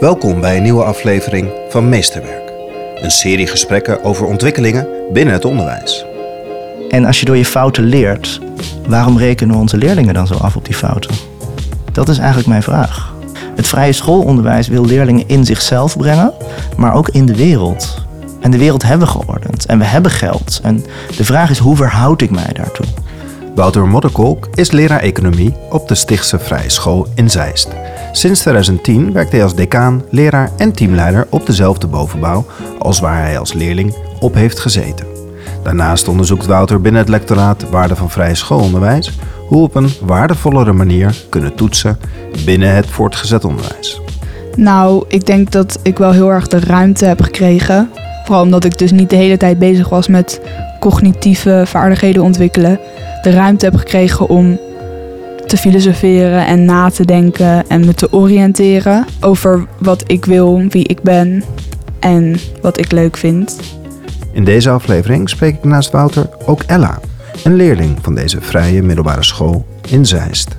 Welkom bij een nieuwe aflevering van Meesterwerk. Een serie gesprekken over ontwikkelingen binnen het onderwijs. En als je door je fouten leert, waarom rekenen onze leerlingen dan zo af op die fouten? Dat is eigenlijk mijn vraag. Het vrije schoolonderwijs wil leerlingen in zichzelf brengen, maar ook in de wereld. En de wereld hebben we geordend en we hebben geld. En de vraag is hoe verhoud ik mij daartoe? Wouter Modderkolk is leraar economie op de Stichtse Vrije School in Zeist. Sinds 2010 werkt hij als decaan, leraar en teamleider op dezelfde bovenbouw als waar hij als leerling op heeft gezeten. Daarnaast onderzoekt Wouter binnen het lectoraat Waarde van Vrije Schoolonderwijs hoe we op een waardevollere manier kunnen toetsen binnen het voortgezet onderwijs. Nou, ik denk dat ik wel heel erg de ruimte heb gekregen. Vooral omdat ik dus niet de hele tijd bezig was met cognitieve vaardigheden ontwikkelen. De ruimte heb gekregen om te filosoferen en na te denken en me te oriënteren over wat ik wil, wie ik ben en wat ik leuk vind. In deze aflevering spreek ik naast Wouter ook Ella, een leerling van deze vrije middelbare school in Zeist.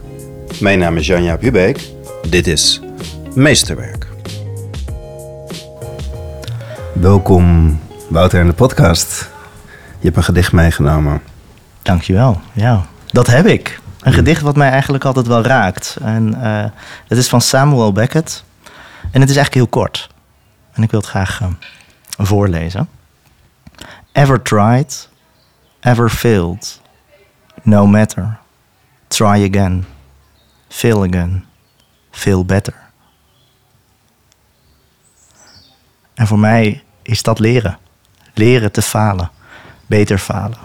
Mijn naam is Janja Hubeek. Dit is Meesterwerk. Welkom Wouter in de podcast. Je hebt een gedicht meegenomen. Dankjewel. Ja, dat heb ik. Een gedicht wat mij eigenlijk altijd wel raakt. En uh, het is van Samuel Beckett. En het is eigenlijk heel kort. En ik wil het graag uh, voorlezen. Ever tried, ever failed. No matter. Try again. Fail again. Fail better. En voor mij is dat leren. Leren te falen. Beter falen.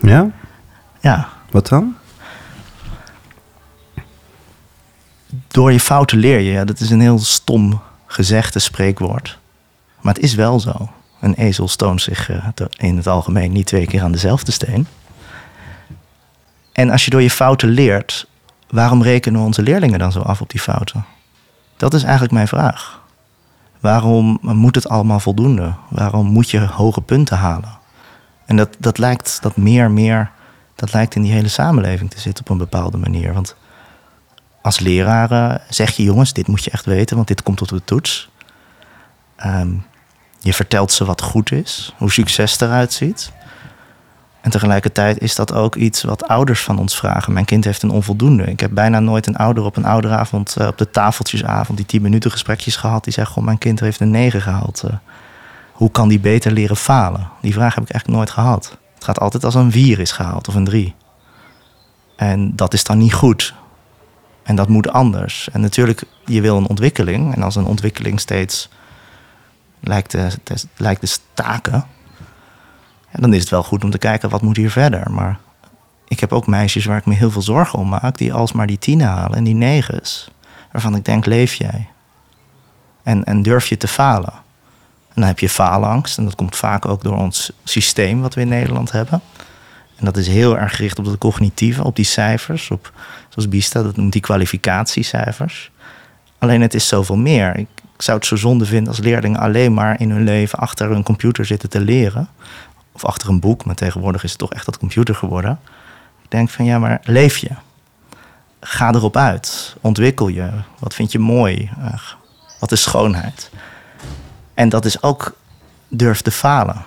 Ja? Ja. Wat dan? Door je fouten leer je. Ja, dat is een heel stom gezegde spreekwoord. Maar het is wel zo. Een ezel stoont zich uh, in het algemeen niet twee keer aan dezelfde steen. En als je door je fouten leert, waarom rekenen we onze leerlingen dan zo af op die fouten? Dat is eigenlijk mijn vraag. Waarom moet het allemaal voldoende? Waarom moet je hoge punten halen? En dat, dat lijkt dat meer, meer, dat lijkt in die hele samenleving te zitten op een bepaalde manier. Want als leraar zeg je jongens, dit moet je echt weten, want dit komt tot de toets. Um, je vertelt ze wat goed is, hoe succes eruit ziet. En tegelijkertijd is dat ook iets wat ouders van ons vragen. Mijn kind heeft een onvoldoende. Ik heb bijna nooit een ouder op een ouderavond, uh, op de tafeltjesavond, die tien minuten gesprekjes gehad. Die zegt: Goh, mijn kind heeft een negen gehaald. Uh, hoe kan die beter leren falen? Die vraag heb ik eigenlijk nooit gehad. Het gaat altijd als een vier is gehaald of een drie. En dat is dan niet goed. En dat moet anders. En natuurlijk, je wil een ontwikkeling. En als een ontwikkeling steeds lijkt te, lijkt te staken, ja, dan is het wel goed om te kijken wat moet hier verder. Maar ik heb ook meisjes waar ik me heel veel zorgen om maak, die alsmaar die tien halen en die negens. Waarvan ik denk, leef jij? En, en durf je te falen? En dan heb je faalangst. En dat komt vaak ook door ons systeem wat we in Nederland hebben. En dat is heel erg gericht op de cognitieve, op die cijfers. Op, zoals Bista, dat noemt die kwalificatiecijfers. Alleen het is zoveel meer. Ik, ik zou het zo zonde vinden als leerlingen alleen maar in hun leven achter een computer zitten te leren. Of achter een boek, maar tegenwoordig is het toch echt dat computer geworden. Ik denk van ja, maar leef je. Ga erop uit. Ontwikkel je. Wat vind je mooi? Wat is schoonheid? En dat is ook durf te falen.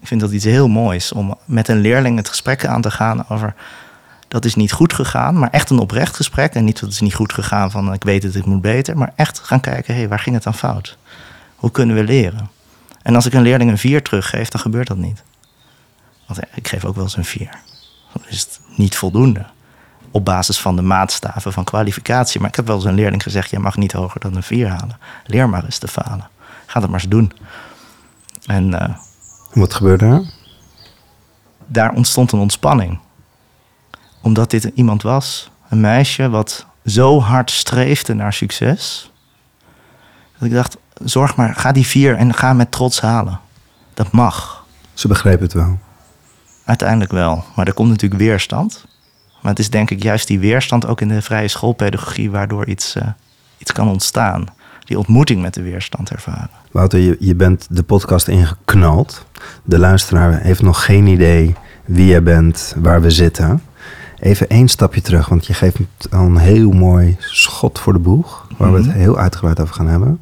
Ik vind dat iets heel moois om met een leerling het gesprek aan te gaan over dat is niet goed gegaan, maar echt een oprecht gesprek. En niet dat is niet goed gegaan van ik weet het, ik moet beter. Maar echt gaan kijken, hé, hey, waar ging het dan fout? Hoe kunnen we leren? En als ik een leerling een 4 teruggeef, dan gebeurt dat niet. Want ik geef ook wel eens een 4. Dan is het niet voldoende. Op basis van de maatstaven van kwalificatie. Maar ik heb wel eens een leerling gezegd: jij mag niet hoger dan een 4 halen. Leer maar eens te falen. Ga dat maar eens doen. En uh, wat gebeurde er? Daar ontstond een ontspanning omdat dit iemand was, een meisje wat zo hard streefde naar succes. Dat ik dacht, zorg maar, ga die vier en ga met trots halen. Dat mag. Ze begreep het wel. Uiteindelijk wel. Maar er komt natuurlijk weerstand. Maar het is denk ik juist die weerstand ook in de vrije schoolpedagogie waardoor iets, uh, iets kan ontstaan. Die ontmoeting met de weerstand ervaren. Wouter, je, je bent de podcast ingeknald. De luisteraar heeft nog geen idee wie je bent, waar we zitten. Even één stapje terug, want je geeft al een heel mooi schot voor de boeg, waar we het Mhm. heel uitgebreid over gaan hebben.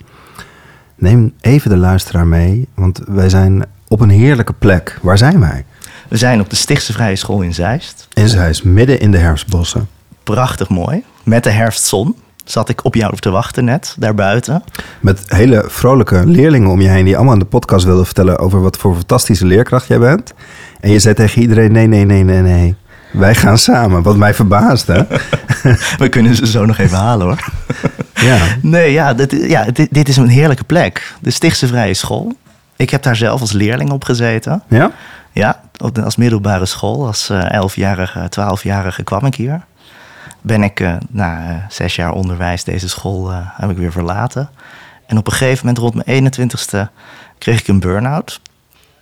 Neem even de luisteraar mee, want wij zijn op een heerlijke plek. Waar zijn wij? We zijn op de Stichtse Vrije School in Zeist. In Zeist, midden in de herfstbossen. Prachtig mooi. Met de herfstzon zat ik op jou te wachten net, daarbuiten. Met hele vrolijke leerlingen om je heen die allemaal in de podcast wilden vertellen over wat voor fantastische leerkracht jij bent. En je zei tegen iedereen: nee, nee, nee, nee, nee. Wij gaan samen. Wat mij verbaasde. We kunnen ze zo nog even halen hoor. ja. Nee, ja, dit, ja dit, dit is een heerlijke plek. De Stichtse Vrije School. Ik heb daar zelf als leerling op gezeten. Ja? Ja, als middelbare school. Als eh 11-jarige, 12-jarige kwam ik hier. Ben ik eh, na eh, zes jaar onderwijs deze school heb ik weer verlaten. En op een gegeven moment, rond mijn 21ste, kreeg ik een burn-out.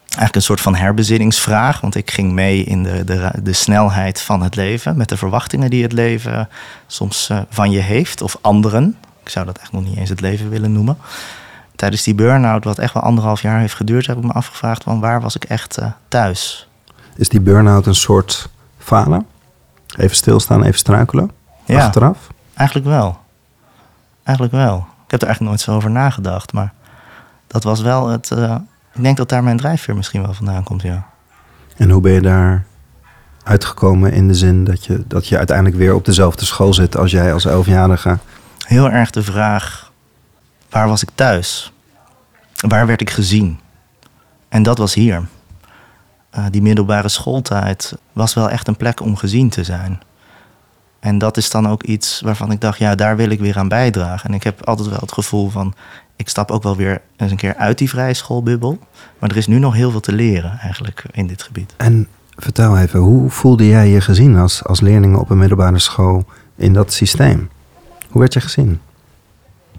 Eigenlijk een soort van herbezinningsvraag. Want ik ging mee in de, de, de snelheid van het leven. Met de verwachtingen die het leven soms van je heeft. Of anderen. Ik zou dat echt nog niet eens het leven willen noemen. Tijdens die burn-out, wat echt wel anderhalf jaar heeft geduurd, heb ik me afgevraagd van waar was ik echt eh, thuis? Is die burn-out een soort falen? Even stilstaan, even struikelen? Ja. Achteraf? Eigenlijk wel. Eigenlijk wel. Ik heb er eigenlijk nooit zo over nagedacht, maar dat was wel het. eh, ik denk dat daar mijn drijfveer misschien wel vandaan komt, ja. En hoe ben je daar uitgekomen in de zin dat je, dat je uiteindelijk weer op dezelfde school zit als jij als elfjarige? Heel erg de vraag: waar was ik thuis? Waar werd ik gezien? En dat was hier. Eh, die middelbare schooltijd was wel echt een plek om gezien te zijn. En dat is dan ook iets waarvan ik dacht, ja, daar wil ik weer aan bijdragen. En ik heb altijd wel het gevoel van, ik stap ook wel weer eens een keer uit die vrije schoolbubbel. Maar er is nu nog heel veel te leren eigenlijk in dit gebied. En vertel even, hoe voelde jij je gezien als, als leerling op een middelbare school in dat systeem? Hoe werd je gezien?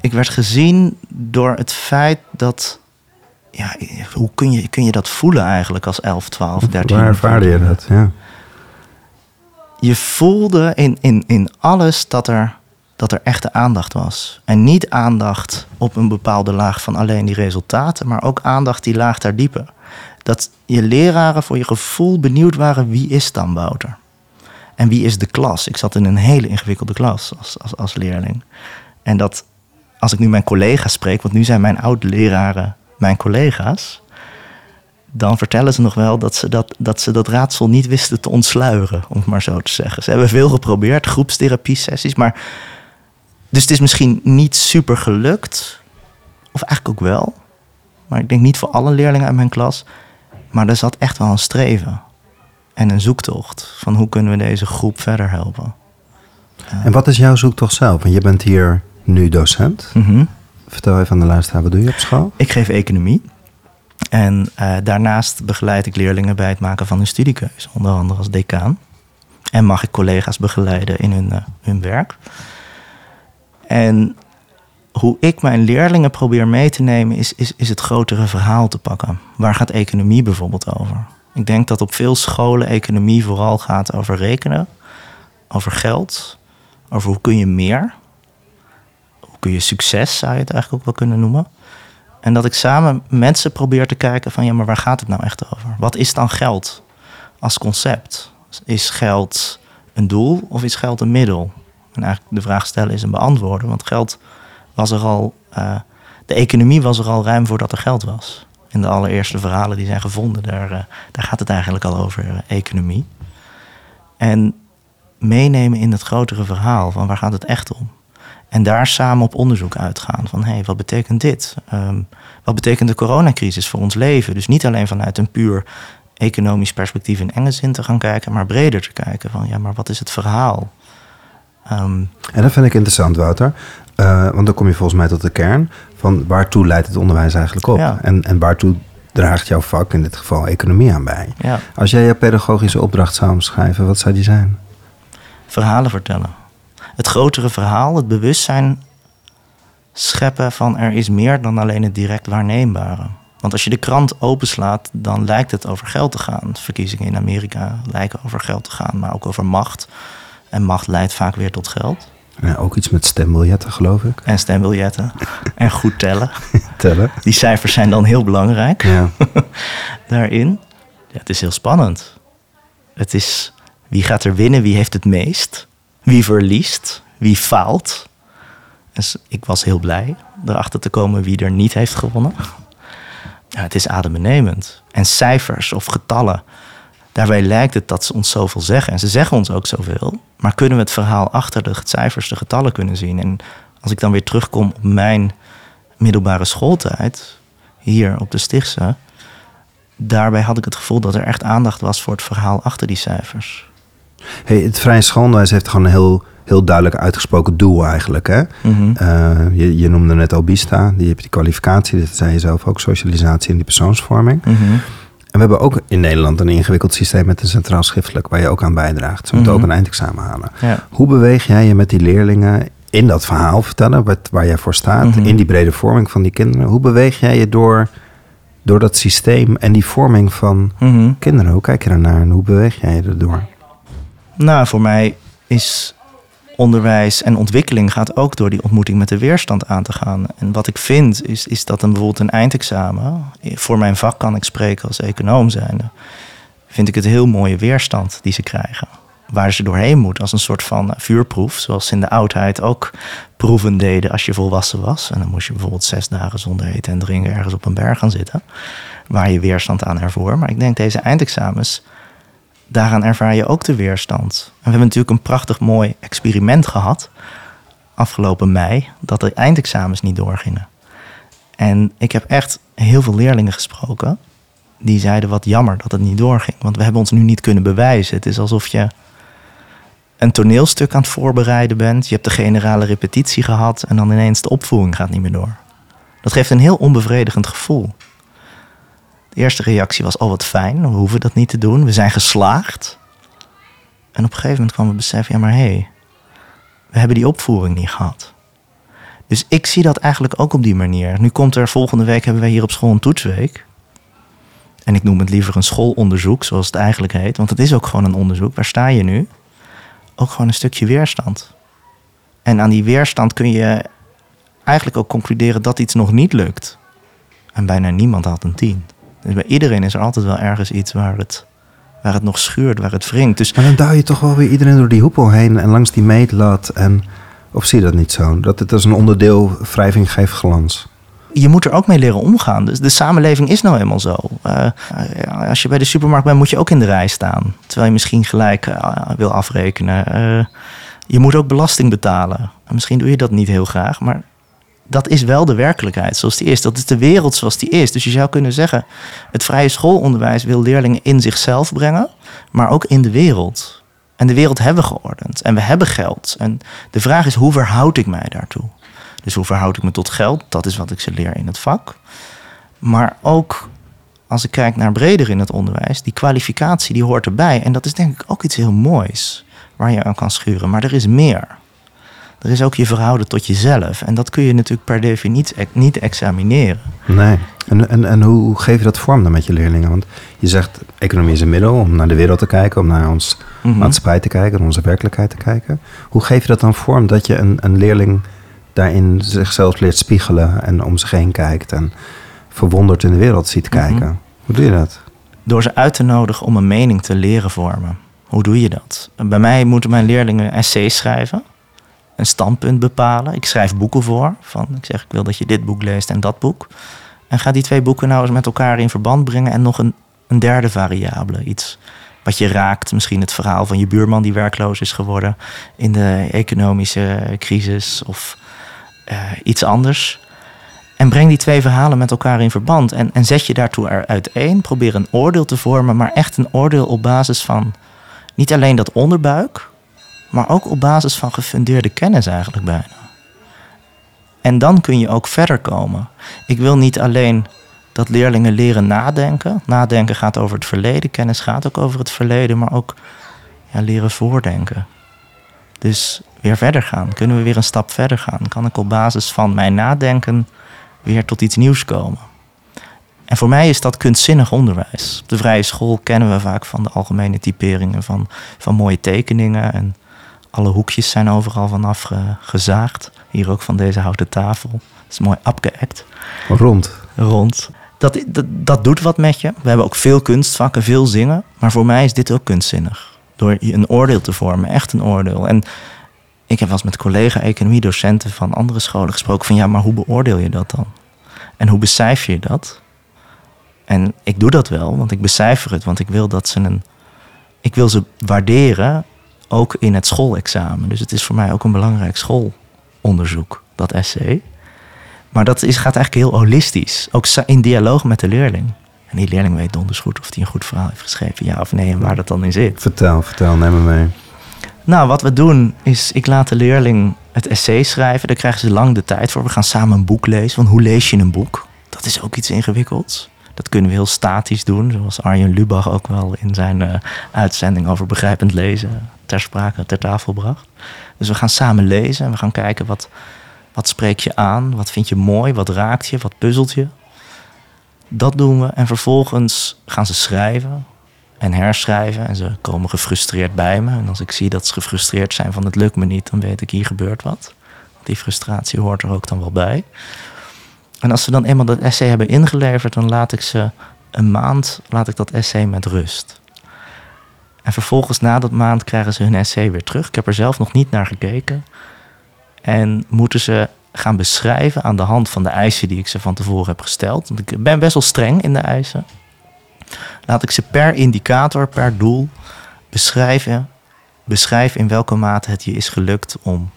Ik werd gezien door het feit dat, ja, hoe kun je, kun je dat voelen eigenlijk als 11, 12, 13? Waar ervaarde je dat? Ja. je voelde in, in, in alles dat er, dat er echte aandacht was. En niet aandacht op een bepaalde laag van alleen die resultaten, maar ook aandacht die laag daar dieper. Dat je leraren voor je gevoel benieuwd waren wie is dan Wouter? En wie is de klas? Ik zat in een hele ingewikkelde klas als, als, als leerling. En dat als ik nu mijn collega's spreek, want nu zijn mijn oud-leraren mijn collega's dan vertellen ze nog wel dat ze dat, dat ze dat raadsel niet wisten te ontsluieren, om het maar zo te zeggen. Ze hebben veel geprobeerd, groepstherapie-sessies, maar. Dus het is misschien niet super gelukt, of eigenlijk ook wel, maar ik denk niet voor alle leerlingen uit mijn klas. Maar er zat echt wel een streven en een zoektocht van hoe kunnen we deze groep verder helpen. En wat is jouw zoektocht zelf? Want je bent hier nu docent. Mhm. Vertel even aan de luisteraar, wat doe je op school? Ik geef economie. En eh, daarnaast begeleid ik leerlingen bij het maken van hun studiekeuze, onder andere als decaan. En mag ik collega's begeleiden in hun, eh, hun werk. En hoe ik mijn leerlingen probeer mee te nemen, is, is, is het grotere verhaal te pakken. Waar gaat economie bijvoorbeeld over? Ik denk dat op veel scholen economie vooral gaat over rekenen, over geld, over hoe kun je meer, kun je succes, zou je het eigenlijk ook wel kunnen noemen. En dat ik samen mensen probeer te kijken van ja, maar waar gaat het nou echt over? Wat is dan geld als concept? Is geld een doel of is geld een middel? En eigenlijk de vraag stellen is een beantwoorden, want geld was er al, eh, de economie was er al ruim voordat er geld was. In de allereerste verhalen die zijn gevonden, daar, eh, daar gaat het eigenlijk al over eh, economie. En meenemen in het grotere verhaal van waar gaat het echt om? En daar samen op onderzoek uitgaan van hé, hey, wat betekent dit? Ehm, wat betekent de coronacrisis voor ons leven? Dus niet alleen vanuit een puur economisch perspectief in enge zin te gaan kijken, maar breder te kijken van ja, maar wat is het verhaal? Ehm, En dat vind ik interessant, Wouter. Eh, want dan kom je volgens mij tot de kern van waartoe leidt het onderwijs eigenlijk op? Ja. En, en waartoe draagt jouw vak, in dit geval economie, aan bij? ja, Als jij je pedagogische opdracht zou omschrijven, wat zou die zijn? verhalen vertellen. Het grotere verhaal, het bewustzijn scheppen van er is meer dan alleen het direct waarneembare. Want als je de krant openslaat, dan lijkt het over geld te gaan. Verkiezingen in Amerika lijken over geld te gaan, maar ook over macht. En macht leidt vaak weer tot geld. Ja, ook iets met stembiljetten, geloof ik. En stembiljetten. en goed tellen. Tellen. Die cijfers zijn dan heel belangrijk Ja. daarin. Ja, het is heel spannend. Het is Wie gaat er winnen? Wie heeft het meest? Wie verliest? Wie faalt? Dus ik was heel blij erachter te komen wie er niet heeft gewonnen. Ja, het is adembenemend. En cijfers of getallen, daarbij lijkt het dat ze ons zoveel zeggen. En ze zeggen ons ook zoveel. Maar kunnen we het verhaal achter de cijfers, de getallen kunnen zien? En als ik dan weer terugkom op mijn middelbare schooltijd, hier op de Stichtse, daarbij had ik het gevoel dat er echt aandacht was voor het verhaal achter die cijfers. Hey, het vrije schoolonderwijs heeft gewoon een heel, heel duidelijk uitgesproken doel eigenlijk. Hè? Mhm. Eh, je, je noemde net Albista, die heb die kwalificatie, dat zei je zelf ook, socialisatie en die persoonsvorming. Mhm. En we hebben ook in Nederland een ingewikkeld systeem met een centraal schriftelijk waar je ook aan bijdraagt. Ze moeten Mhm. ook een eindexamen halen. Ja. Hoe beweeg jij je met die leerlingen in dat verhaal vertellen, wat, waar jij voor staat, in die brede vorming van die kinderen? Hoe beweeg jij je door, door dat systeem en die vorming van kinderen? Hoe kijk je daarnaar en hoe beweeg jij je erdoor? Nou, voor mij is onderwijs en ontwikkeling gaat ook door die ontmoeting met de weerstand aan te gaan. En wat ik vind is, is dat een, bijvoorbeeld een eindexamen, voor mijn vak kan ik spreken als econoom zijnde, vind ik het heel mooie weerstand die ze krijgen. Waar ze doorheen moet als een soort van vuurproef, zoals ze in de oudheid ook proeven deden als je volwassen was. En dan moest je bijvoorbeeld zes dagen zonder eten en drinken ergens op een berg gaan zitten, waar je weerstand aan ervoor. Maar ik denk deze eindexamens daaraan ervaar je ook de weerstand. En we hebben natuurlijk een prachtig mooi experiment gehad afgelopen mei, dat de eindexamens niet doorgingen. En ik heb echt heel veel leerlingen gesproken die zeiden wat jammer dat het niet doorging, want we hebben ons nu niet kunnen bewijzen. Het is alsof je een toneelstuk aan het voorbereiden bent, je hebt de generale repetitie gehad en dan ineens de opvoering gaat niet meer door. Dat geeft een heel onbevredigend gevoel. Eerste reactie was, oh wat fijn, we hoeven dat niet te doen. We zijn geslaagd. En op een gegeven moment kwam het besef, ja maar hé, hey, we hebben die opvoering niet gehad. Dus ik zie dat eigenlijk ook op die manier. Nu komt er volgende week, hebben wij hier op school een toetsweek. En ik noem het liever een schoolonderzoek, zoals het eigenlijk heet. Want het is ook gewoon een onderzoek. Waar sta je nu? Ook gewoon een stukje weerstand. En aan die weerstand kun je eigenlijk ook concluderen dat iets nog niet lukt. En bijna niemand had een tien. Dus bij iedereen is er altijd wel ergens iets waar het, waar het nog schuurt, waar het wringt. Dus Maar dan duw je toch wel weer iedereen door die hoepel heen en langs die meetlat. En, of zie je dat niet zo? Dat het als een onderdeel wrijving geeft glans. je moet er ook mee leren omgaan. Dus de samenleving is nou eenmaal zo. Eh, ja, als je bij de supermarkt bent, moet je ook in de rij staan. Terwijl je misschien gelijk eh, wil afrekenen. Eh, je moet ook belasting betalen. En misschien doe je dat niet heel graag, maar dat is wel de werkelijkheid zoals die is. Dat is de wereld zoals die is. Dus je zou kunnen zeggen, het vrije schoolonderwijs wil leerlingen in zichzelf brengen, maar ook in de wereld. En de wereld hebben we geordend. En we hebben geld. En de vraag is, hoe verhoud ik mij daartoe? Dus hoe verhoud ik me tot geld? Dat is wat ik ze leer in het vak. Maar ook als ik kijk naar breder in het onderwijs, die kwalificatie die hoort erbij. En dat is denk ik ook iets heel moois waar je aan kan schuren. Maar er is meer. Er is ook je verhouden tot jezelf. En dat kun je natuurlijk per definitie niet examineren. Nee. En, en, en hoe geef je dat vorm dan met je leerlingen? Want je zegt, economie is een middel om naar de wereld te kijken, om naar ons Mhm. maatschappij te kijken, naar onze werkelijkheid te kijken. Hoe geef je dat dan vorm dat je een, een leerling daarin zichzelf leert spiegelen en om zich heen kijkt en verwonderd in de wereld ziet kijken? Hoe doe je dat? Door ze uit te nodigen om een mening te leren vormen. Hoe doe je dat? Bij mij moeten mijn leerlingen essays schrijven. Een standpunt bepalen. Ik schrijf boeken voor. Van, ik zeg, ik wil dat je dit boek leest en dat boek. En ga die twee boeken nou eens met elkaar in verband brengen. En nog een, een derde variabele. Iets wat je raakt. Misschien het verhaal van je buurman die werkloos is geworden. In de economische crisis. Of eh, iets anders. En breng die twee verhalen met elkaar in verband. En, en zet je daartoe er uiteen. Probeer een oordeel te vormen. Maar echt een oordeel op basis van niet alleen dat onderbuik. Maar ook op basis van gefundeerde kennis eigenlijk bijna. En dan kun je ook verder komen. Ik wil niet alleen dat leerlingen leren nadenken. Nadenken gaat over het verleden. Kennis gaat ook over het verleden. Maar ook ja, leren voordenken. Dus weer verder gaan. Kunnen we weer een stap verder gaan? Kan ik op basis van mijn nadenken weer tot iets nieuws komen? En voor mij is dat kunstzinnig onderwijs. Op de vrije school kennen we vaak van de algemene typeringen van, van mooie tekeningen. En alle hoekjes zijn overal vanaf ge- gezaagd. Hier ook van deze houten tafel. Dat is mooi abgeëkt Rond. rond. Dat, dat, dat doet wat met je. We hebben ook veel kunstvakken, veel zingen. Maar voor mij is dit ook kunstzinnig. door een oordeel te vormen, echt een oordeel. En ik heb wel eens met collega-economiedocenten van andere scholen gesproken van ja, maar hoe beoordeel je dat dan? En hoe becijfer je dat? En ik doe dat wel, want ik becijfer het, want ik wil dat ze een. Ik wil ze waarderen, ook in het schoolexamen. Dus het is voor mij ook een belangrijk schoolonderzoek, dat essay. Maar dat is, gaat eigenlijk heel holistisch, ook in dialoog met de leerling. En die leerling weet donders goed of hij een goed verhaal heeft geschreven, ja of nee, en waar dat dan in zit. Vertel, vertel, neem me mee. Nou, wat we doen is, ik laat de leerling het essay schrijven. Daar krijgen ze lang de tijd voor. We gaan samen een boek lezen. Want hoe lees je een boek? Dat is ook iets ingewikkelds. Dat kunnen we heel statisch doen, zoals Arjen Lubach ook wel in zijn uh, uitzending over begrijpend lezen ter sprake, ter tafel bracht. Dus we gaan samen lezen en we gaan kijken wat, wat spreek je aan, wat vind je mooi, wat raakt je, wat puzzelt je. Dat doen we en vervolgens gaan ze schrijven en herschrijven en ze komen gefrustreerd bij me. En als ik zie dat ze gefrustreerd zijn van het lukt me niet, dan weet ik hier gebeurt wat. Die frustratie hoort er ook dan wel bij. En als ze dan eenmaal dat essay hebben ingeleverd, dan laat ik ze een maand laat ik dat essay met rust. En vervolgens na dat maand krijgen ze hun essay weer terug. Ik heb er zelf nog niet naar gekeken. En moeten ze gaan beschrijven aan de hand van de eisen die ik ze van tevoren heb gesteld. Want ik ben best wel streng in de eisen. Laat ik ze per indicator, per doel beschrijven. Beschrijf in welke mate het je is gelukt om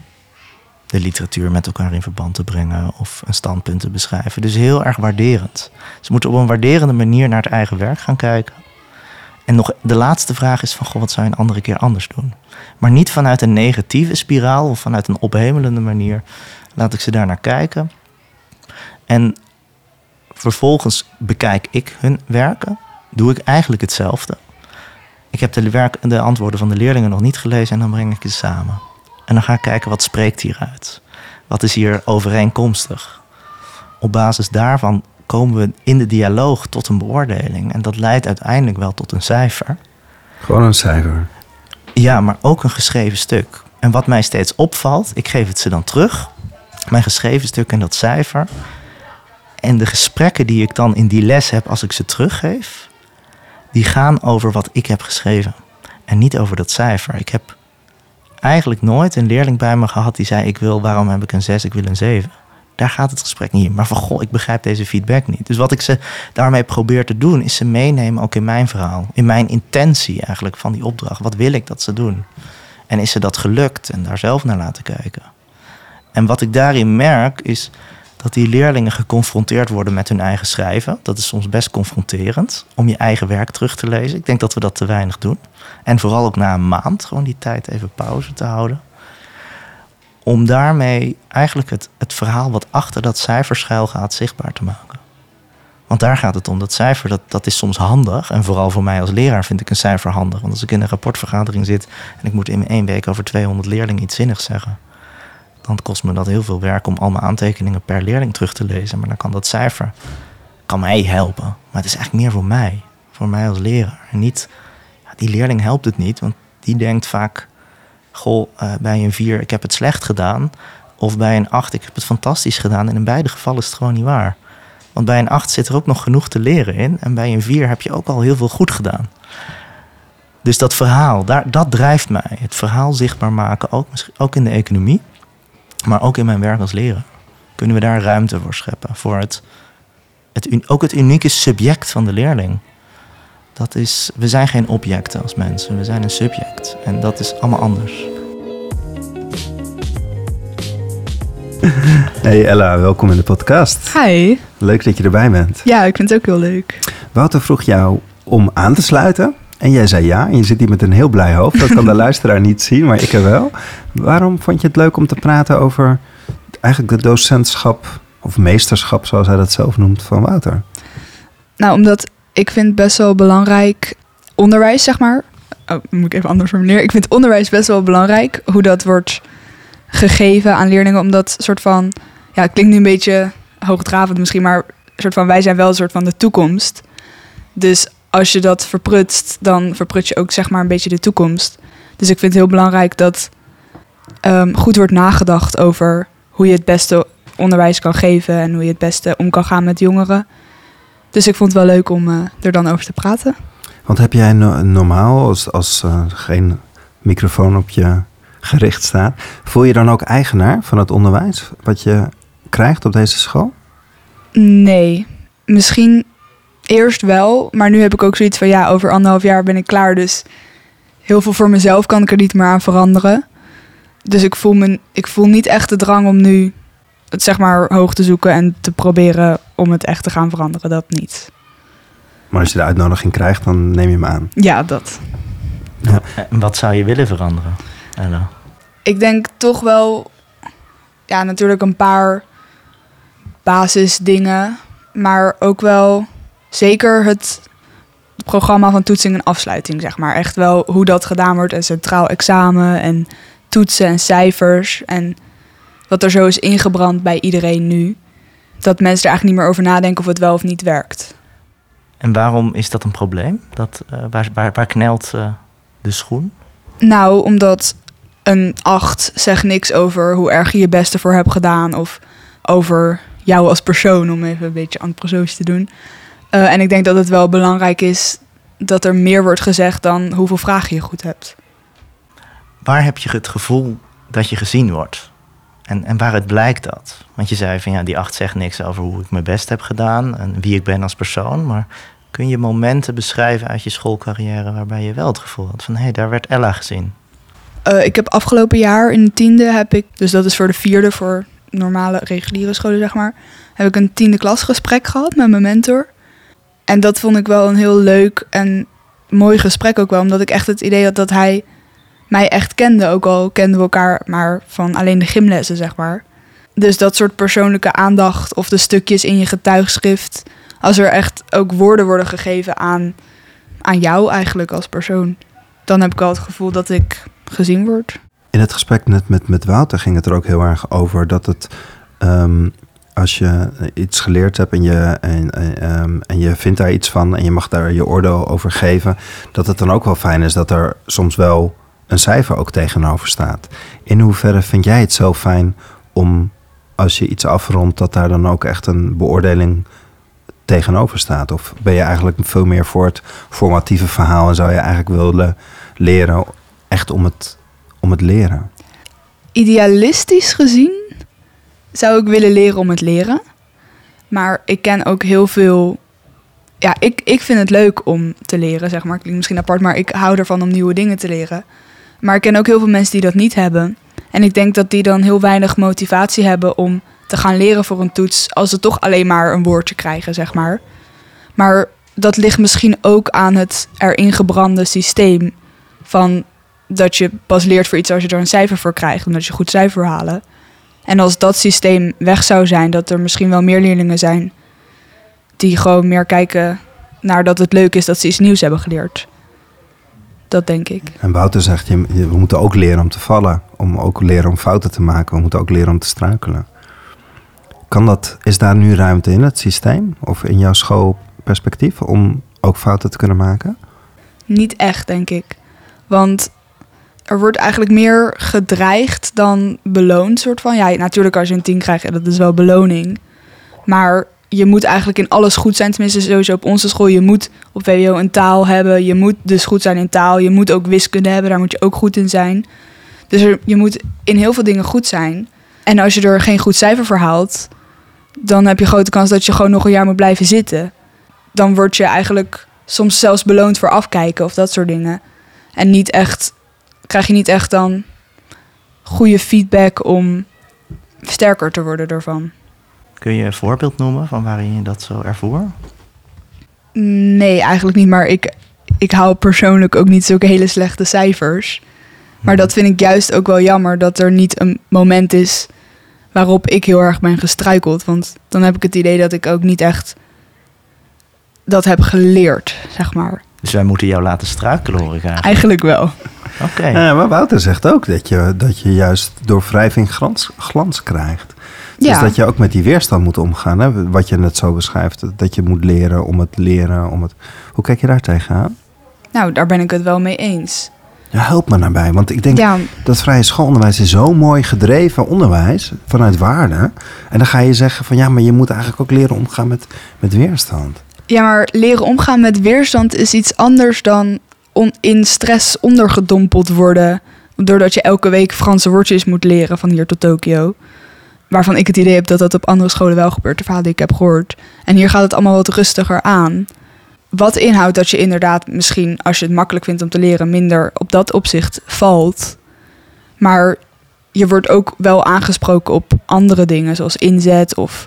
de literatuur met elkaar in verband te brengen of een standpunt te beschrijven. Dus heel erg waarderend. Ze moeten op een waarderende manier naar het eigen werk gaan kijken. En nog de laatste vraag is van, goh, wat zou je een andere keer anders doen? Maar niet vanuit een negatieve spiraal of vanuit een ophemelende manier. Laat ik ze daar naar kijken. En vervolgens bekijk ik hun werken. Doe ik eigenlijk hetzelfde. Ik heb de, werk, de antwoorden van de leerlingen nog niet gelezen en dan breng ik ze samen. En dan ga ik kijken wat spreekt hieruit. Wat is hier overeenkomstig? Op basis daarvan komen we in de dialoog tot een beoordeling. En dat leidt uiteindelijk wel tot een cijfer. Gewoon een cijfer. Ja, maar ook een geschreven stuk. En wat mij steeds opvalt, ik geef het ze dan terug. Mijn geschreven stuk en dat cijfer. En de gesprekken die ik dan in die les heb als ik ze teruggeef, die gaan over wat ik heb geschreven. En niet over dat cijfer. Ik heb eigenlijk nooit een leerling bij me gehad die zei: Ik wil, waarom heb ik een 6, ik wil een 7. Daar gaat het gesprek niet in. Maar van goh, ik begrijp deze feedback niet. Dus wat ik ze daarmee probeer te doen, is ze meenemen ook in mijn verhaal. In mijn intentie eigenlijk van die opdracht. Wat wil ik dat ze doen? En is ze dat gelukt? En daar zelf naar laten kijken. En wat ik daarin merk, is dat die leerlingen geconfronteerd worden met hun eigen schrijven. Dat is soms best confronterend om je eigen werk terug te lezen. Ik denk dat we dat te weinig doen. En vooral ook na een maand gewoon die tijd even pauze te houden. Om daarmee eigenlijk het, het verhaal wat achter dat cijfer schuil gaat zichtbaar te maken. Want daar gaat het om. Dat cijfer, dat, dat is soms handig. En vooral voor mij als leraar vind ik een cijfer handig. Want als ik in een rapportvergadering zit en ik moet in één week over 200 leerlingen iets zinnigs zeggen kost me dat heel veel werk om al mijn aantekeningen per leerling terug te lezen. Maar dan kan dat cijfer kan mij helpen. Maar het is eigenlijk meer voor mij, voor mij als leraar. Niet, die leerling helpt het niet, want die denkt vaak: Goh, uh, bij een 4 ik heb het slecht gedaan. Of bij een 8 ik heb het fantastisch gedaan. En in beide gevallen is het gewoon niet waar. Want bij een 8 zit er ook nog genoeg te leren in. En bij een 4 heb je ook al heel veel goed gedaan. Dus dat verhaal, daar, dat drijft mij. Het verhaal zichtbaar maken, ook, ook in de economie. Maar ook in mijn werk als leraar kunnen we daar ruimte voor scheppen. Voor het, het, ook het unieke subject van de leerling. Dat is, we zijn geen objecten als mensen, we zijn een subject. En dat is allemaal anders. Hey Ella, welkom in de podcast. Hi. Leuk dat je erbij bent. Ja, ik vind het ook heel leuk. Wouter vroeg jou om aan te sluiten. En jij zei ja. En je zit hier met een heel blij hoofd. Dat kan de luisteraar niet zien, maar ik er wel. Waarom vond je het leuk om te praten over eigenlijk de docentschap of meesterschap, zoals hij dat zelf noemt, van Wouter? Nou, omdat ik vind best wel belangrijk onderwijs, zeg maar. Oh, moet ik even anders formuleren. Ik vind onderwijs best wel belangrijk, hoe dat wordt gegeven aan leerlingen. Omdat soort van, ja, klinkt nu een beetje hoogdravend misschien, maar soort van wij zijn wel een soort van de toekomst. Dus als je dat verprutst, dan verprut je ook zeg maar een beetje de toekomst. Dus ik vind het heel belangrijk dat um, goed wordt nagedacht over hoe je het beste onderwijs kan geven en hoe je het beste om kan gaan met jongeren. Dus ik vond het wel leuk om uh, er dan over te praten. Want heb jij no- normaal, als, als eh, geen microfoon op je gericht staat, voel je dan ook eigenaar van het onderwijs wat je krijgt op deze school? Nee, misschien eerst wel, maar nu heb ik ook zoiets van ja, over anderhalf jaar ben ik klaar, dus heel veel voor mezelf kan ik er niet meer aan veranderen. Dus ik voel, me, ik voel niet echt de drang om nu het zeg maar hoog te zoeken en te proberen om het echt te gaan veranderen, dat niet. Maar als je de uitnodiging krijgt, dan neem je hem aan. Ja, dat. En wat zou je willen veranderen, Ella? Ik denk toch wel, ja, natuurlijk een paar basisdingen, maar ook wel zeker het programma van toetsing en afsluiting, zeg maar. Echt wel hoe dat gedaan wordt, een centraal examen en toetsen en cijfers en wat er zo is ingebrand bij iedereen nu. Dat mensen er eigenlijk niet meer over nadenken of het wel of niet werkt. En waarom is dat een probleem? Dat, eh, waar, waar, waar knelt eh, de schoen? Nou, omdat een 8 zegt niks over hoe erg je je best ervoor hebt gedaan. Of over jou als persoon, om even een beetje antroposoof te doen. Eh, en ik denk dat het wel belangrijk is dat er meer wordt gezegd dan hoeveel vragen je goed hebt. Waar heb je het gevoel dat je gezien wordt? En, en waaruit blijkt dat? Want je zei van ja, die acht zegt niks over hoe ik mijn best heb gedaan en wie ik ben als persoon. Maar kun je momenten beschrijven uit je schoolcarrière waarbij je wel het gevoel had van hé, hey, daar werd Ella gezien? Eh, ik heb afgelopen jaar in de tiende heb ik, dus dat is voor de vierde, voor normale reguliere scholen zeg maar, heb ik een tiende klasgesprek gehad met mijn mentor. En dat vond ik wel een heel leuk en mooi gesprek ook wel, omdat ik echt het idee had dat hij mij echt kende. Ook al kenden we elkaar maar van alleen de gymlessen, zeg maar. Dus dat soort persoonlijke aandacht of de stukjes in je getuigschrift, als er echt ook woorden worden gegeven aan, aan jou eigenlijk als persoon, dan heb ik wel het gevoel dat ik gezien word. In het gesprek net met, met Wouter ging het er ook heel erg over dat het. ehm, als je iets geleerd hebt en je, en, ehm, en je vindt daar iets van en je mag daar je oordeel over geven, dat het dan ook wel fijn is dat er soms wel een cijfer ook tegenover staat. In hoeverre vind jij het zo fijn om als je iets afrondt, dat daar dan ook echt een beoordeling tegenover staat? Of ben je eigenlijk veel meer voor het formatieve verhaal en zou je eigenlijk willen leren echt om het, om het leren? Idealistisch gezien zou ik willen leren om het leren. Maar ik ken ook heel veel. Ja, ik, ik vind het leuk om te leren, zeg maar. Klinkt misschien apart, maar ik hou ervan om nieuwe dingen te leren. Maar ik ken ook heel veel mensen die dat niet hebben. En ik denk dat die dan heel weinig motivatie hebben om te gaan leren voor een toets. als ze toch alleen maar een woordje krijgen, zeg maar. Maar dat ligt misschien ook aan het erin gebrande systeem. Van dat je pas leert voor iets als je er een cijfer voor krijgt, omdat je goed cijfer halen. En als dat systeem weg zou zijn, dat er misschien wel meer leerlingen zijn die gewoon meer kijken naar dat het leuk is dat ze iets nieuws hebben geleerd. Dat denk ik. En Wouter zegt, je, je- we moeten ook leren om te vallen. Om ook leren om fouten te maken. We moeten ook leren om te struikelen. Kan dat, is daar nu ruimte in het systeem? Of in jouw schoolperspectief om ook fouten te kunnen maken? Niet echt, denk ik. Want er wordt eigenlijk meer gedreigd dan beloond, soort van. Ja, natuurlijk als je een 10 krijgt, dat is wel beloning. Maar je moet eigenlijk in alles goed zijn. Tenminste, sowieso op onze school. Je moet op WO een taal hebben. Je moet dus goed zijn in taal. Je moet ook wiskunde hebben. Daar moet je ook goed in zijn. Dus je moet in heel veel dingen goed zijn. En als je er geen goed cijfer voor haalt... dan heb je grote kans dat je gewoon nog een jaar moet blijven zitten. Dan word je eigenlijk soms zelfs beloond voor afkijken of dat soort dingen. En niet echt, krijg je niet echt dan goede feedback om sterker te worden ervan. Kun je een voorbeeld noemen van waarin je dat zo ervoor? Nee, eigenlijk niet. Maar ik, ik hou persoonlijk ook niet zulke hele slechte cijfers. Maar dat vind ik juist ook wel jammer dat er niet een moment is waarop ik heel erg ben gestruikeld. Want dan heb ik het idee dat ik ook niet echt dat heb geleerd, zeg maar. Dus wij moeten jou laten struikelen, hoor ik eigenlijk. Eigenlijk wel. Oké. Ja, maar Wouter zegt ook dat je, dat je juist door wrijving glans, glans krijgt. Dus Ja. dat je ook met die weerstand moet omgaan. Hè? Wat je net zo beschrijft. Dat je moet leren om het leren. Om het... Hoe kijk je daar tegenaan? Nou, daar ben ik het wel mee eens. Ja, help me daarbij. Want ik denk Ja, dat vrije schoolonderwijs is zo mooi gedreven onderwijs. Vanuit waarde. En dan ga je zeggen van ja, maar je moet eigenlijk ook leren omgaan met, met weerstand. Ja, maar leren omgaan met weerstand is iets anders dan in stress ondergedompeld worden. Doordat je elke week Franse woordjes moet leren van hier tot Tokio. Waarvan ik het idee heb dat dat op andere scholen wel gebeurt, de verhalen die ik heb gehoord. En hier gaat het allemaal wat rustiger aan. Wat inhoudt dat je inderdaad misschien, als je het makkelijk vindt om te leren, minder op dat opzicht valt. Maar je wordt ook wel aangesproken op andere dingen, zoals inzet of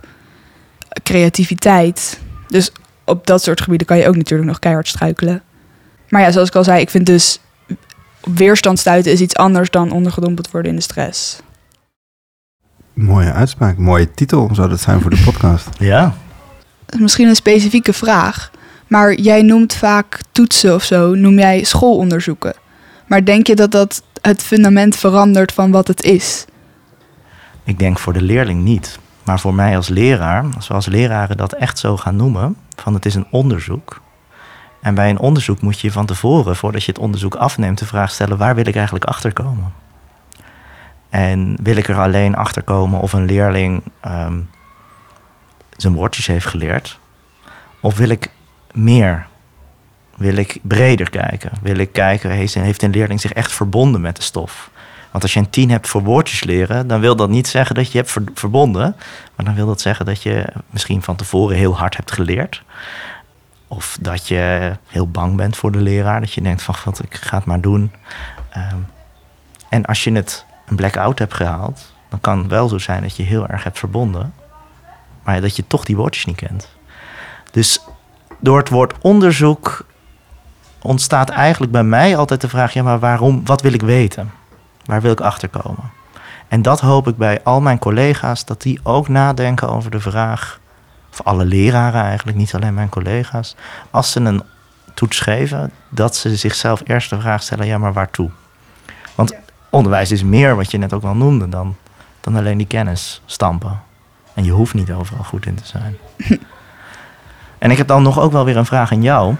creativiteit. Dus op dat soort gebieden kan je ook natuurlijk nog keihard struikelen. Maar ja, zoals ik al zei, ik vind dus weerstand stuiten is iets anders dan ondergedompeld worden in de stress. Mooie uitspraak, mooie titel zou dat zijn voor de podcast. Ja. Misschien een specifieke vraag, maar jij noemt vaak toetsen of zo, noem jij schoolonderzoeken. Maar denk je dat dat het fundament verandert van wat het is? Ik denk voor de leerling niet. Maar voor mij als leraar, als we als leraren dat echt zo gaan noemen, van het is een onderzoek. En bij een onderzoek moet je van tevoren, voordat je het onderzoek afneemt, de vraag stellen: waar wil ik eigenlijk achterkomen? En wil ik er alleen achterkomen of een leerling ehm, zijn woordjes heeft geleerd? Of wil ik meer? Wil ik breder kijken? Wil ik kijken, heeft een leerling zich echt verbonden met de stof? Want als je een tien hebt voor woordjes leren, dan wil dat niet zeggen dat je hebt ver- verbonden. Maar dan wil dat zeggen dat je misschien van tevoren heel hard hebt geleerd. Of dat je heel bang bent voor de leraar. Dat je denkt van, wat, ik ga het maar doen. Ehm, en als je het een blackout hebt gehaald, dan kan het wel zo zijn dat je heel erg hebt verbonden. Maar dat je toch die woordjes niet kent. Dus door het woord onderzoek ontstaat eigenlijk bij mij altijd de vraag: ja, maar waarom? Wat wil ik weten? Waar wil ik achterkomen? En dat hoop ik bij al mijn collega's, dat die ook nadenken over de vraag, of alle leraren eigenlijk, niet alleen mijn collega's, als ze een toets geven, dat ze zichzelf eerst de vraag stellen, ja, maar waartoe? Want onderwijs is meer, wat je net ook wel noemde, dan, dan alleen die kennis stampen. En je hoeft niet overal goed in te zijn. en ik heb dan nog ook wel weer een vraag aan jou.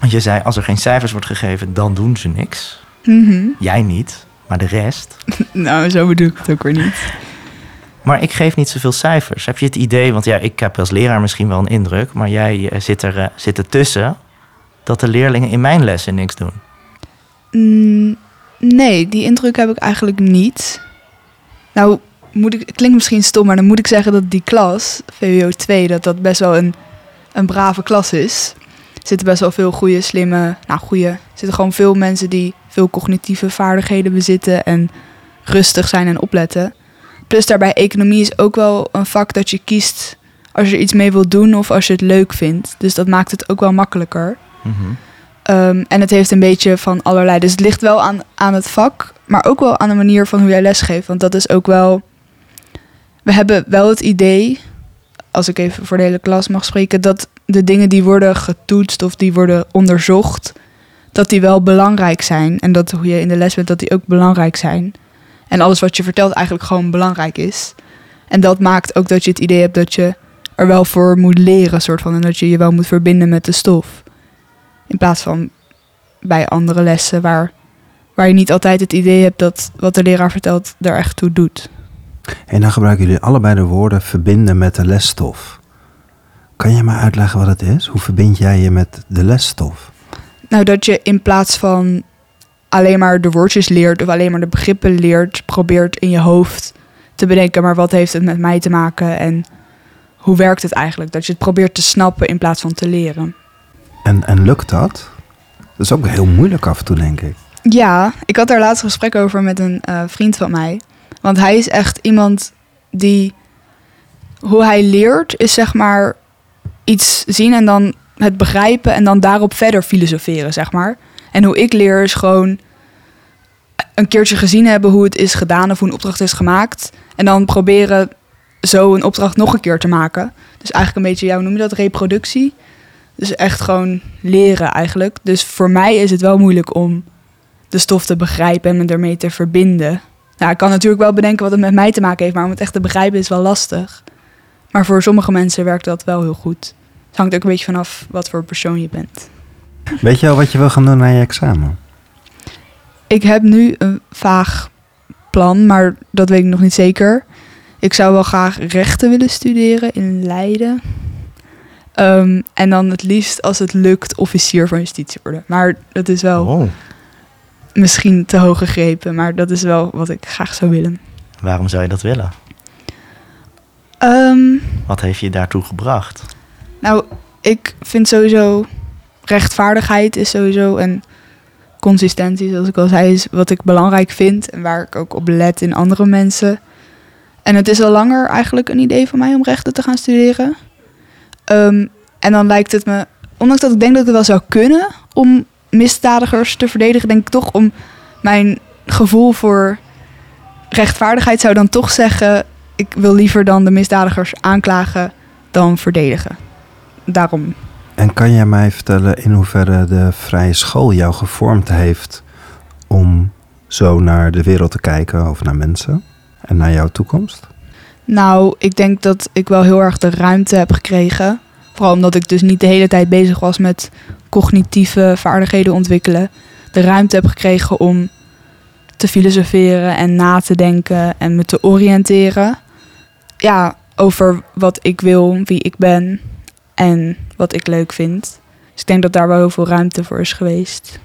Want je zei, als er geen cijfers wordt gegeven, dan doen ze niks. Mhm. Jij niet, maar de rest. Nou, zo bedoel ik het ook weer niet. Maar ik geef niet zoveel cijfers. Heb je het idee, want ja, ik heb als leraar misschien wel een indruk, maar jij eh, zit er, eh, zit er tussen, dat de leerlingen in mijn lessen niks doen. Mm, nee, die indruk heb ik eigenlijk niet. Nou, moet ik, het klinkt misschien stom, maar dan moet ik zeggen dat die klas, VWO 2, dat dat best wel een, een brave klas is. Er zitten best wel veel goede, slimme, nou goede, er zitten gewoon veel mensen die veel cognitieve vaardigheden bezitten en rustig zijn en opletten. Plus daarbij economie is ook wel een vak dat je kiest als je iets mee wilt doen of als je het leuk vindt. Dus dat maakt het ook wel makkelijker. Ehm, en het heeft een beetje van allerlei. Dus het ligt wel aan, aan het vak, maar ook wel aan de manier van hoe jij lesgeeft. Want dat is ook wel. We hebben wel het idee, als ik even voor de hele klas mag spreken, dat de dingen die worden getoetst of die worden onderzocht, dat die wel belangrijk zijn. En dat hoe je in de les bent, dat die ook belangrijk zijn. En alles wat je vertelt eigenlijk gewoon belangrijk is. En dat maakt ook dat je het idee hebt dat je er wel voor moet leren, soort van. En dat je je wel moet verbinden met de stof. In plaats van bij andere lessen waar, waar je niet altijd het idee hebt dat wat de leraar vertelt er echt toe doet. En dan gebruiken jullie allebei de woorden verbinden met de lesstof. Kan je me uitleggen wat het is? Hoe verbind jij je met de lesstof? Nou, dat je in plaats van alleen maar de woordjes leert of alleen maar de begrippen leert, probeert in je hoofd te bedenken, maar wat heeft het met mij te maken en hoe werkt het eigenlijk? Dat je het probeert te snappen in plaats van te leren. En, en lukt dat? Dat is ook heel moeilijk af en toe, denk ik. Ja, ik had daar laatst een gesprek over met een eh, vriend van mij. Want hij is echt iemand die. Hoe hij leert, is zeg maar iets zien en dan het begrijpen en dan daarop verder filosoferen, zeg maar. En hoe ik leer is gewoon een keertje gezien hebben hoe het is gedaan of hoe een opdracht is gemaakt. En dan proberen zo een opdracht nog een keer te maken. Dus eigenlijk een beetje, ja, hoe noem je dat, reproductie. Dus echt gewoon leren eigenlijk. Dus voor mij is het wel moeilijk om de stof te begrijpen en me ermee te verbinden. Nou, ik kan natuurlijk wel bedenken wat het met mij te maken heeft, maar om het echt te begrijpen is wel lastig. Maar voor sommige mensen werkt dat wel heel goed. Het hangt ook een beetje vanaf wat voor persoon je bent. Weet je al wat je wil gaan doen na je examen? Ik heb nu een vaag plan, maar dat weet ik nog niet zeker. Ik zou wel graag rechten willen studeren in Leiden. Ehm, en dan het liefst als het lukt officier van justitie worden. Maar dat is wel Oh, misschien te hoog gegrepen. Maar dat is wel wat ik graag zou willen. waarom zou je dat willen? Ehm, Wat heeft je daartoe gebracht? nou, ik vind sowieso rechtvaardigheid is sowieso en consistentie, zoals ik al zei, is wat ik belangrijk vind en waar ik ook op let in andere mensen. En het is al langer eigenlijk een idee van mij om rechten te gaan studeren. Ehm, en dan lijkt het me, ondanks dat ik denk dat ik het wel zou kunnen om misdadigers te verdedigen, denk ik toch om mijn gevoel voor rechtvaardigheid zou dan toch zeggen, ik wil liever dan de misdadigers aanklagen dan verdedigen. Daarom. En kan jij mij vertellen in hoeverre de vrije school jou gevormd heeft om zo naar de wereld te kijken of naar mensen en naar jouw toekomst? Nou, ik denk dat ik wel heel erg de ruimte heb gekregen. Vooral omdat ik dus niet de hele tijd bezig was met cognitieve vaardigheden ontwikkelen. De ruimte heb gekregen om te filosoferen en na te denken en me te oriënteren. Ja, over wat ik wil, wie ik ben en wat ik leuk vind. Dus ik denk dat daar wel heel veel ruimte voor is geweest.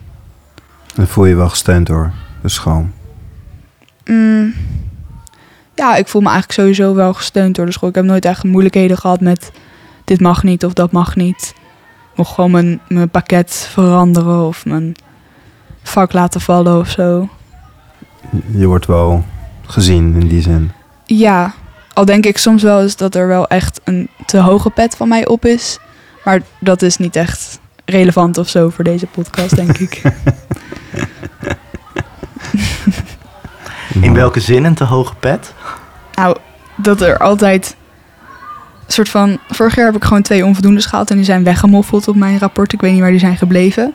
Dan voel je je wel gesteund door de school. Mm, ja, ik voel me eigenlijk sowieso wel gesteund door de school. Ik heb nooit echt moeilijkheden gehad met dit mag niet of dat mag niet. Ik mocht gewoon mijn, mijn pakket veranderen of mijn vak laten vallen of zo. Je wordt wel gezien in die zin. Ja, al denk ik soms wel eens dat er wel echt een te hoge pet van mij op is. Maar dat is niet echt relevant of zo voor deze podcast, denk ik. In welke zin een te hoge pet? Nou, dat er altijd een soort van. Vorig jaar heb ik gewoon twee onvoldoendes gehaald en die zijn weggemoffeld op mijn rapport. Ik weet niet waar die zijn gebleven.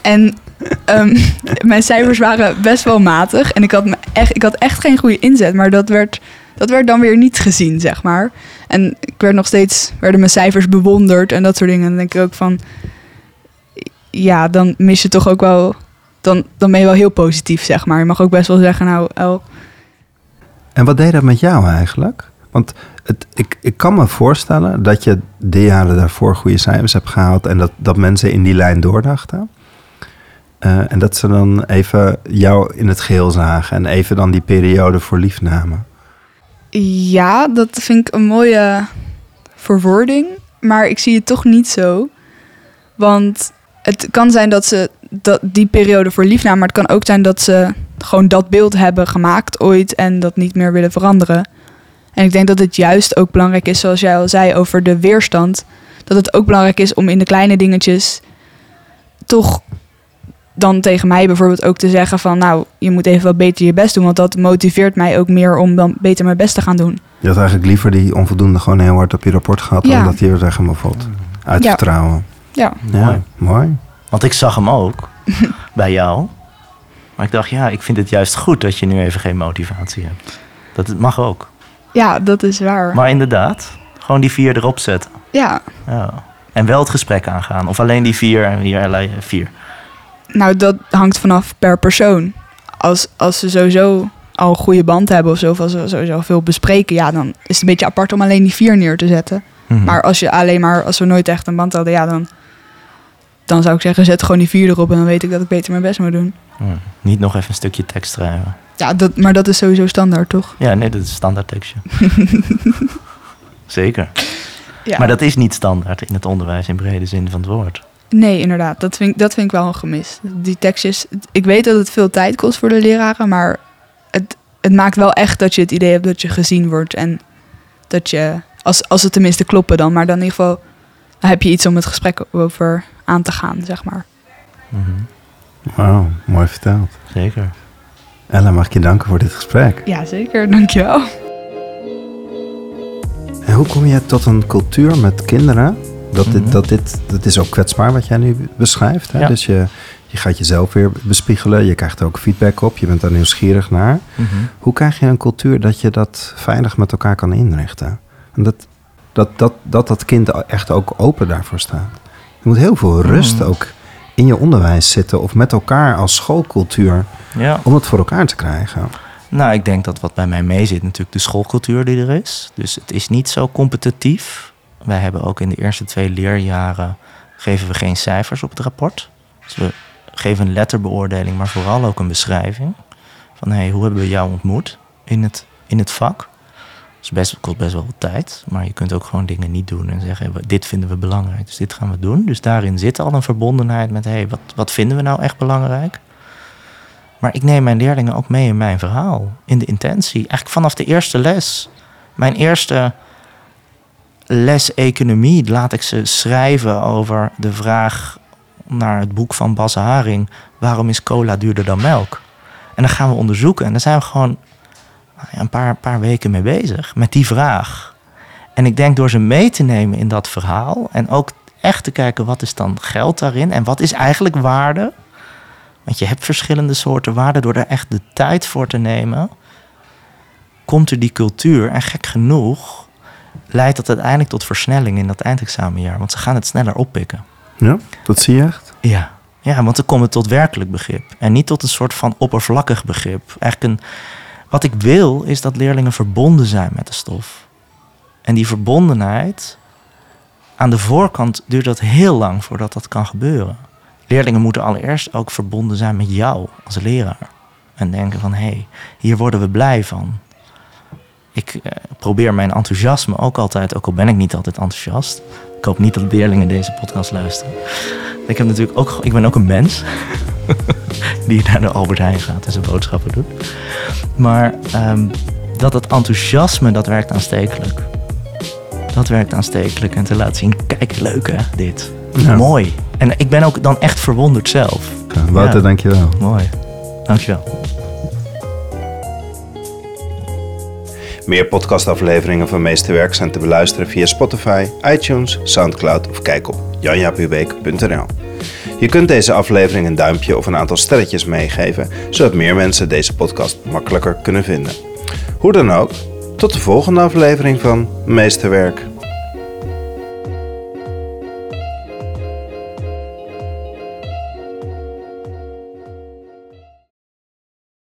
En ehm, mijn cijfers waren best wel matig en ik had, me echt, ik had echt geen goede inzet, maar dat werd, dat werd dan weer niet gezien, zeg maar. En ik werd nog steeds, werden mijn cijfers bewonderd en dat soort dingen. En dan denk ik ook van, ja, dan mis je toch ook wel, dan, dan ben je wel heel positief, zeg maar. Je mag ook best wel zeggen, nou, El, En wat deed dat met jou eigenlijk? Want het, ik, ik kan me voorstellen dat je de jaren daarvoor goede cijfers hebt gehaald en dat, dat mensen in die lijn doordachten. Eh, en dat ze dan even jou in het geheel zagen en even dan die periode voor lief namen. Ja, dat vind ik een mooie verwoording. Maar ik zie het toch niet zo. Want het kan zijn dat ze dat, die periode voor lief namen. Maar het kan ook zijn dat ze gewoon dat beeld hebben gemaakt ooit. En dat niet meer willen veranderen. En ik denk dat het juist ook belangrijk is, zoals jij al zei, over de weerstand. Dat het ook belangrijk is om in de kleine dingetjes toch dan tegen mij bijvoorbeeld ook te zeggen van... nou, je moet even wat beter je best doen. Want dat motiveert mij ook meer om dan beter mijn best te gaan doen. Je had eigenlijk liever die onvoldoende gewoon heel hard op je rapport gehad Ja. dan dat hij er echt helemaal valt. Uit Ja. vertrouwen. Ja, Ja, Mooi. mooi. Want ik zag hem ook bij jou. Maar ik dacht, ja, ik vind het juist goed dat je nu even geen motivatie hebt. Dat het mag ook. ja dat is waar. Maar inderdaad, gewoon die vier erop zetten. Ja, Ja. En wel het gesprek aangaan. Of alleen die vier en hier alleen vier. Nou dat hangt vanaf per persoon. Als, als ze sowieso al een goede band hebben of zo, of als ze sowieso veel bespreken, ja, dan is het een beetje apart om alleen die vier neer te zetten. Mhm. Maar als je alleen maar, als we nooit echt een band hadden, ja, dan, dan zou ik zeggen, zet gewoon die vier erop en dan weet ik dat ik beter mijn best moet doen. Niet nog even een stukje tekst schrijven. Ja, dat, maar dat is sowieso standaard, toch? Ja, nee, dat is standaard tekstje. Zeker. Ja. Maar dat is niet standaard in het onderwijs in brede zin van het woord. Nee, inderdaad. Dat vind, ik, dat vind ik wel een gemis. Die tekstjes. Ik weet dat het veel tijd kost voor de leraren, maar het, het maakt wel echt dat je het idee hebt dat je gezien wordt. En dat je, als, als het tenminste kloppen dan, maar dan in ieder geval dan heb je iets om het gesprek over aan te gaan, zeg maar. Mhm. Wauw, mooi verteld. Zeker. Ella, mag ik je danken voor dit gesprek. Ja, zeker. Dankjewel. En hoe kom je tot een cultuur met kinderen? Dat, dit, Mhm. dat, dit, dat is ook kwetsbaar wat jij nu beschrijft. Hè? Ja. Dus je, je gaat jezelf weer bespiegelen. Je krijgt er ook feedback op. Je bent daar nieuwsgierig naar. Mhm. Hoe krijg je een cultuur dat je dat veilig met elkaar kan inrichten? En dat dat, dat, dat, dat kind echt ook open daarvoor staat. Er moet heel veel rust Mhm. ook in je onderwijs zitten. Of met elkaar als schoolcultuur. Ja. Om het voor elkaar te krijgen. Nou, ik denk dat wat bij mij mee zit natuurlijk de schoolcultuur die er is. Dus het is niet zo competitief. Wij hebben ook in de eerste twee leerjaren geven we geen cijfers op het rapport. Dus we geven een letterbeoordeling, maar vooral ook een beschrijving. Van hey, hoe hebben we jou ontmoet in het, in het vak? Dus best, kost best wel wat tijd. Maar je kunt ook gewoon dingen niet doen en zeggen: dit vinden we belangrijk, dus dit gaan we doen. Dus daarin zit al een verbondenheid met: hey, wat, wat vinden we nou echt belangrijk? Maar ik neem mijn leerlingen ook mee in mijn verhaal, in de intentie. Eigenlijk vanaf de eerste les. Mijn eerste les economie laat ik ze schrijven over de vraag naar het boek van Bas Haring: waarom is cola duurder dan melk? En dan gaan we onderzoeken en daar zijn we gewoon een paar, paar weken mee bezig met die vraag. En ik denk door ze mee te nemen in dat verhaal en ook echt te kijken wat is dan geld daarin en wat is eigenlijk waarde. Want je hebt verschillende soorten waarde. Door er echt de tijd voor te nemen, komt er die cultuur. En gek genoeg leidt dat uiteindelijk tot versnelling in dat eindexamenjaar. Want ze gaan het sneller oppikken. Ja, dat zie je echt? Ja. Ja, want dan komt het tot werkelijk begrip. En niet tot een soort van oppervlakkig begrip. Eigenlijk een, wat ik wil is dat leerlingen verbonden zijn met de stof. En die verbondenheid, aan de voorkant duurt dat heel lang voordat dat kan gebeuren. Leerlingen moeten allereerst ook verbonden zijn met jou als leraar. En denken van, hé, hey, hier worden we blij van. Ik eh, probeer mijn enthousiasme ook altijd, ook al ben ik niet altijd enthousiast. Ik hoop niet dat leerlingen deze podcast luisteren. Ik, heb natuurlijk ook, ik ben ook een mens die naar de Albert Heijn gaat en zijn boodschappen doet. Maar um, dat het enthousiasme, dat werkt aanstekelijk. Dat werkt aanstekelijk. En te laten zien, kijk, leuk hè, dit. Ja. Mooi. En ik ben ook dan echt verwonderd zelf. Ja, Wouter, ja. dankjewel. Mooi. Dankjewel. Meer podcastafleveringen van Meesterwerk zijn te beluisteren via Spotify, iTunes, Soundcloud of kijk op janjapubeek.nl. Je kunt deze aflevering een duimpje of een aantal sterretjes meegeven, zodat meer mensen deze podcast makkelijker kunnen vinden. Hoe dan ook, tot de volgende aflevering van Meesterwerk.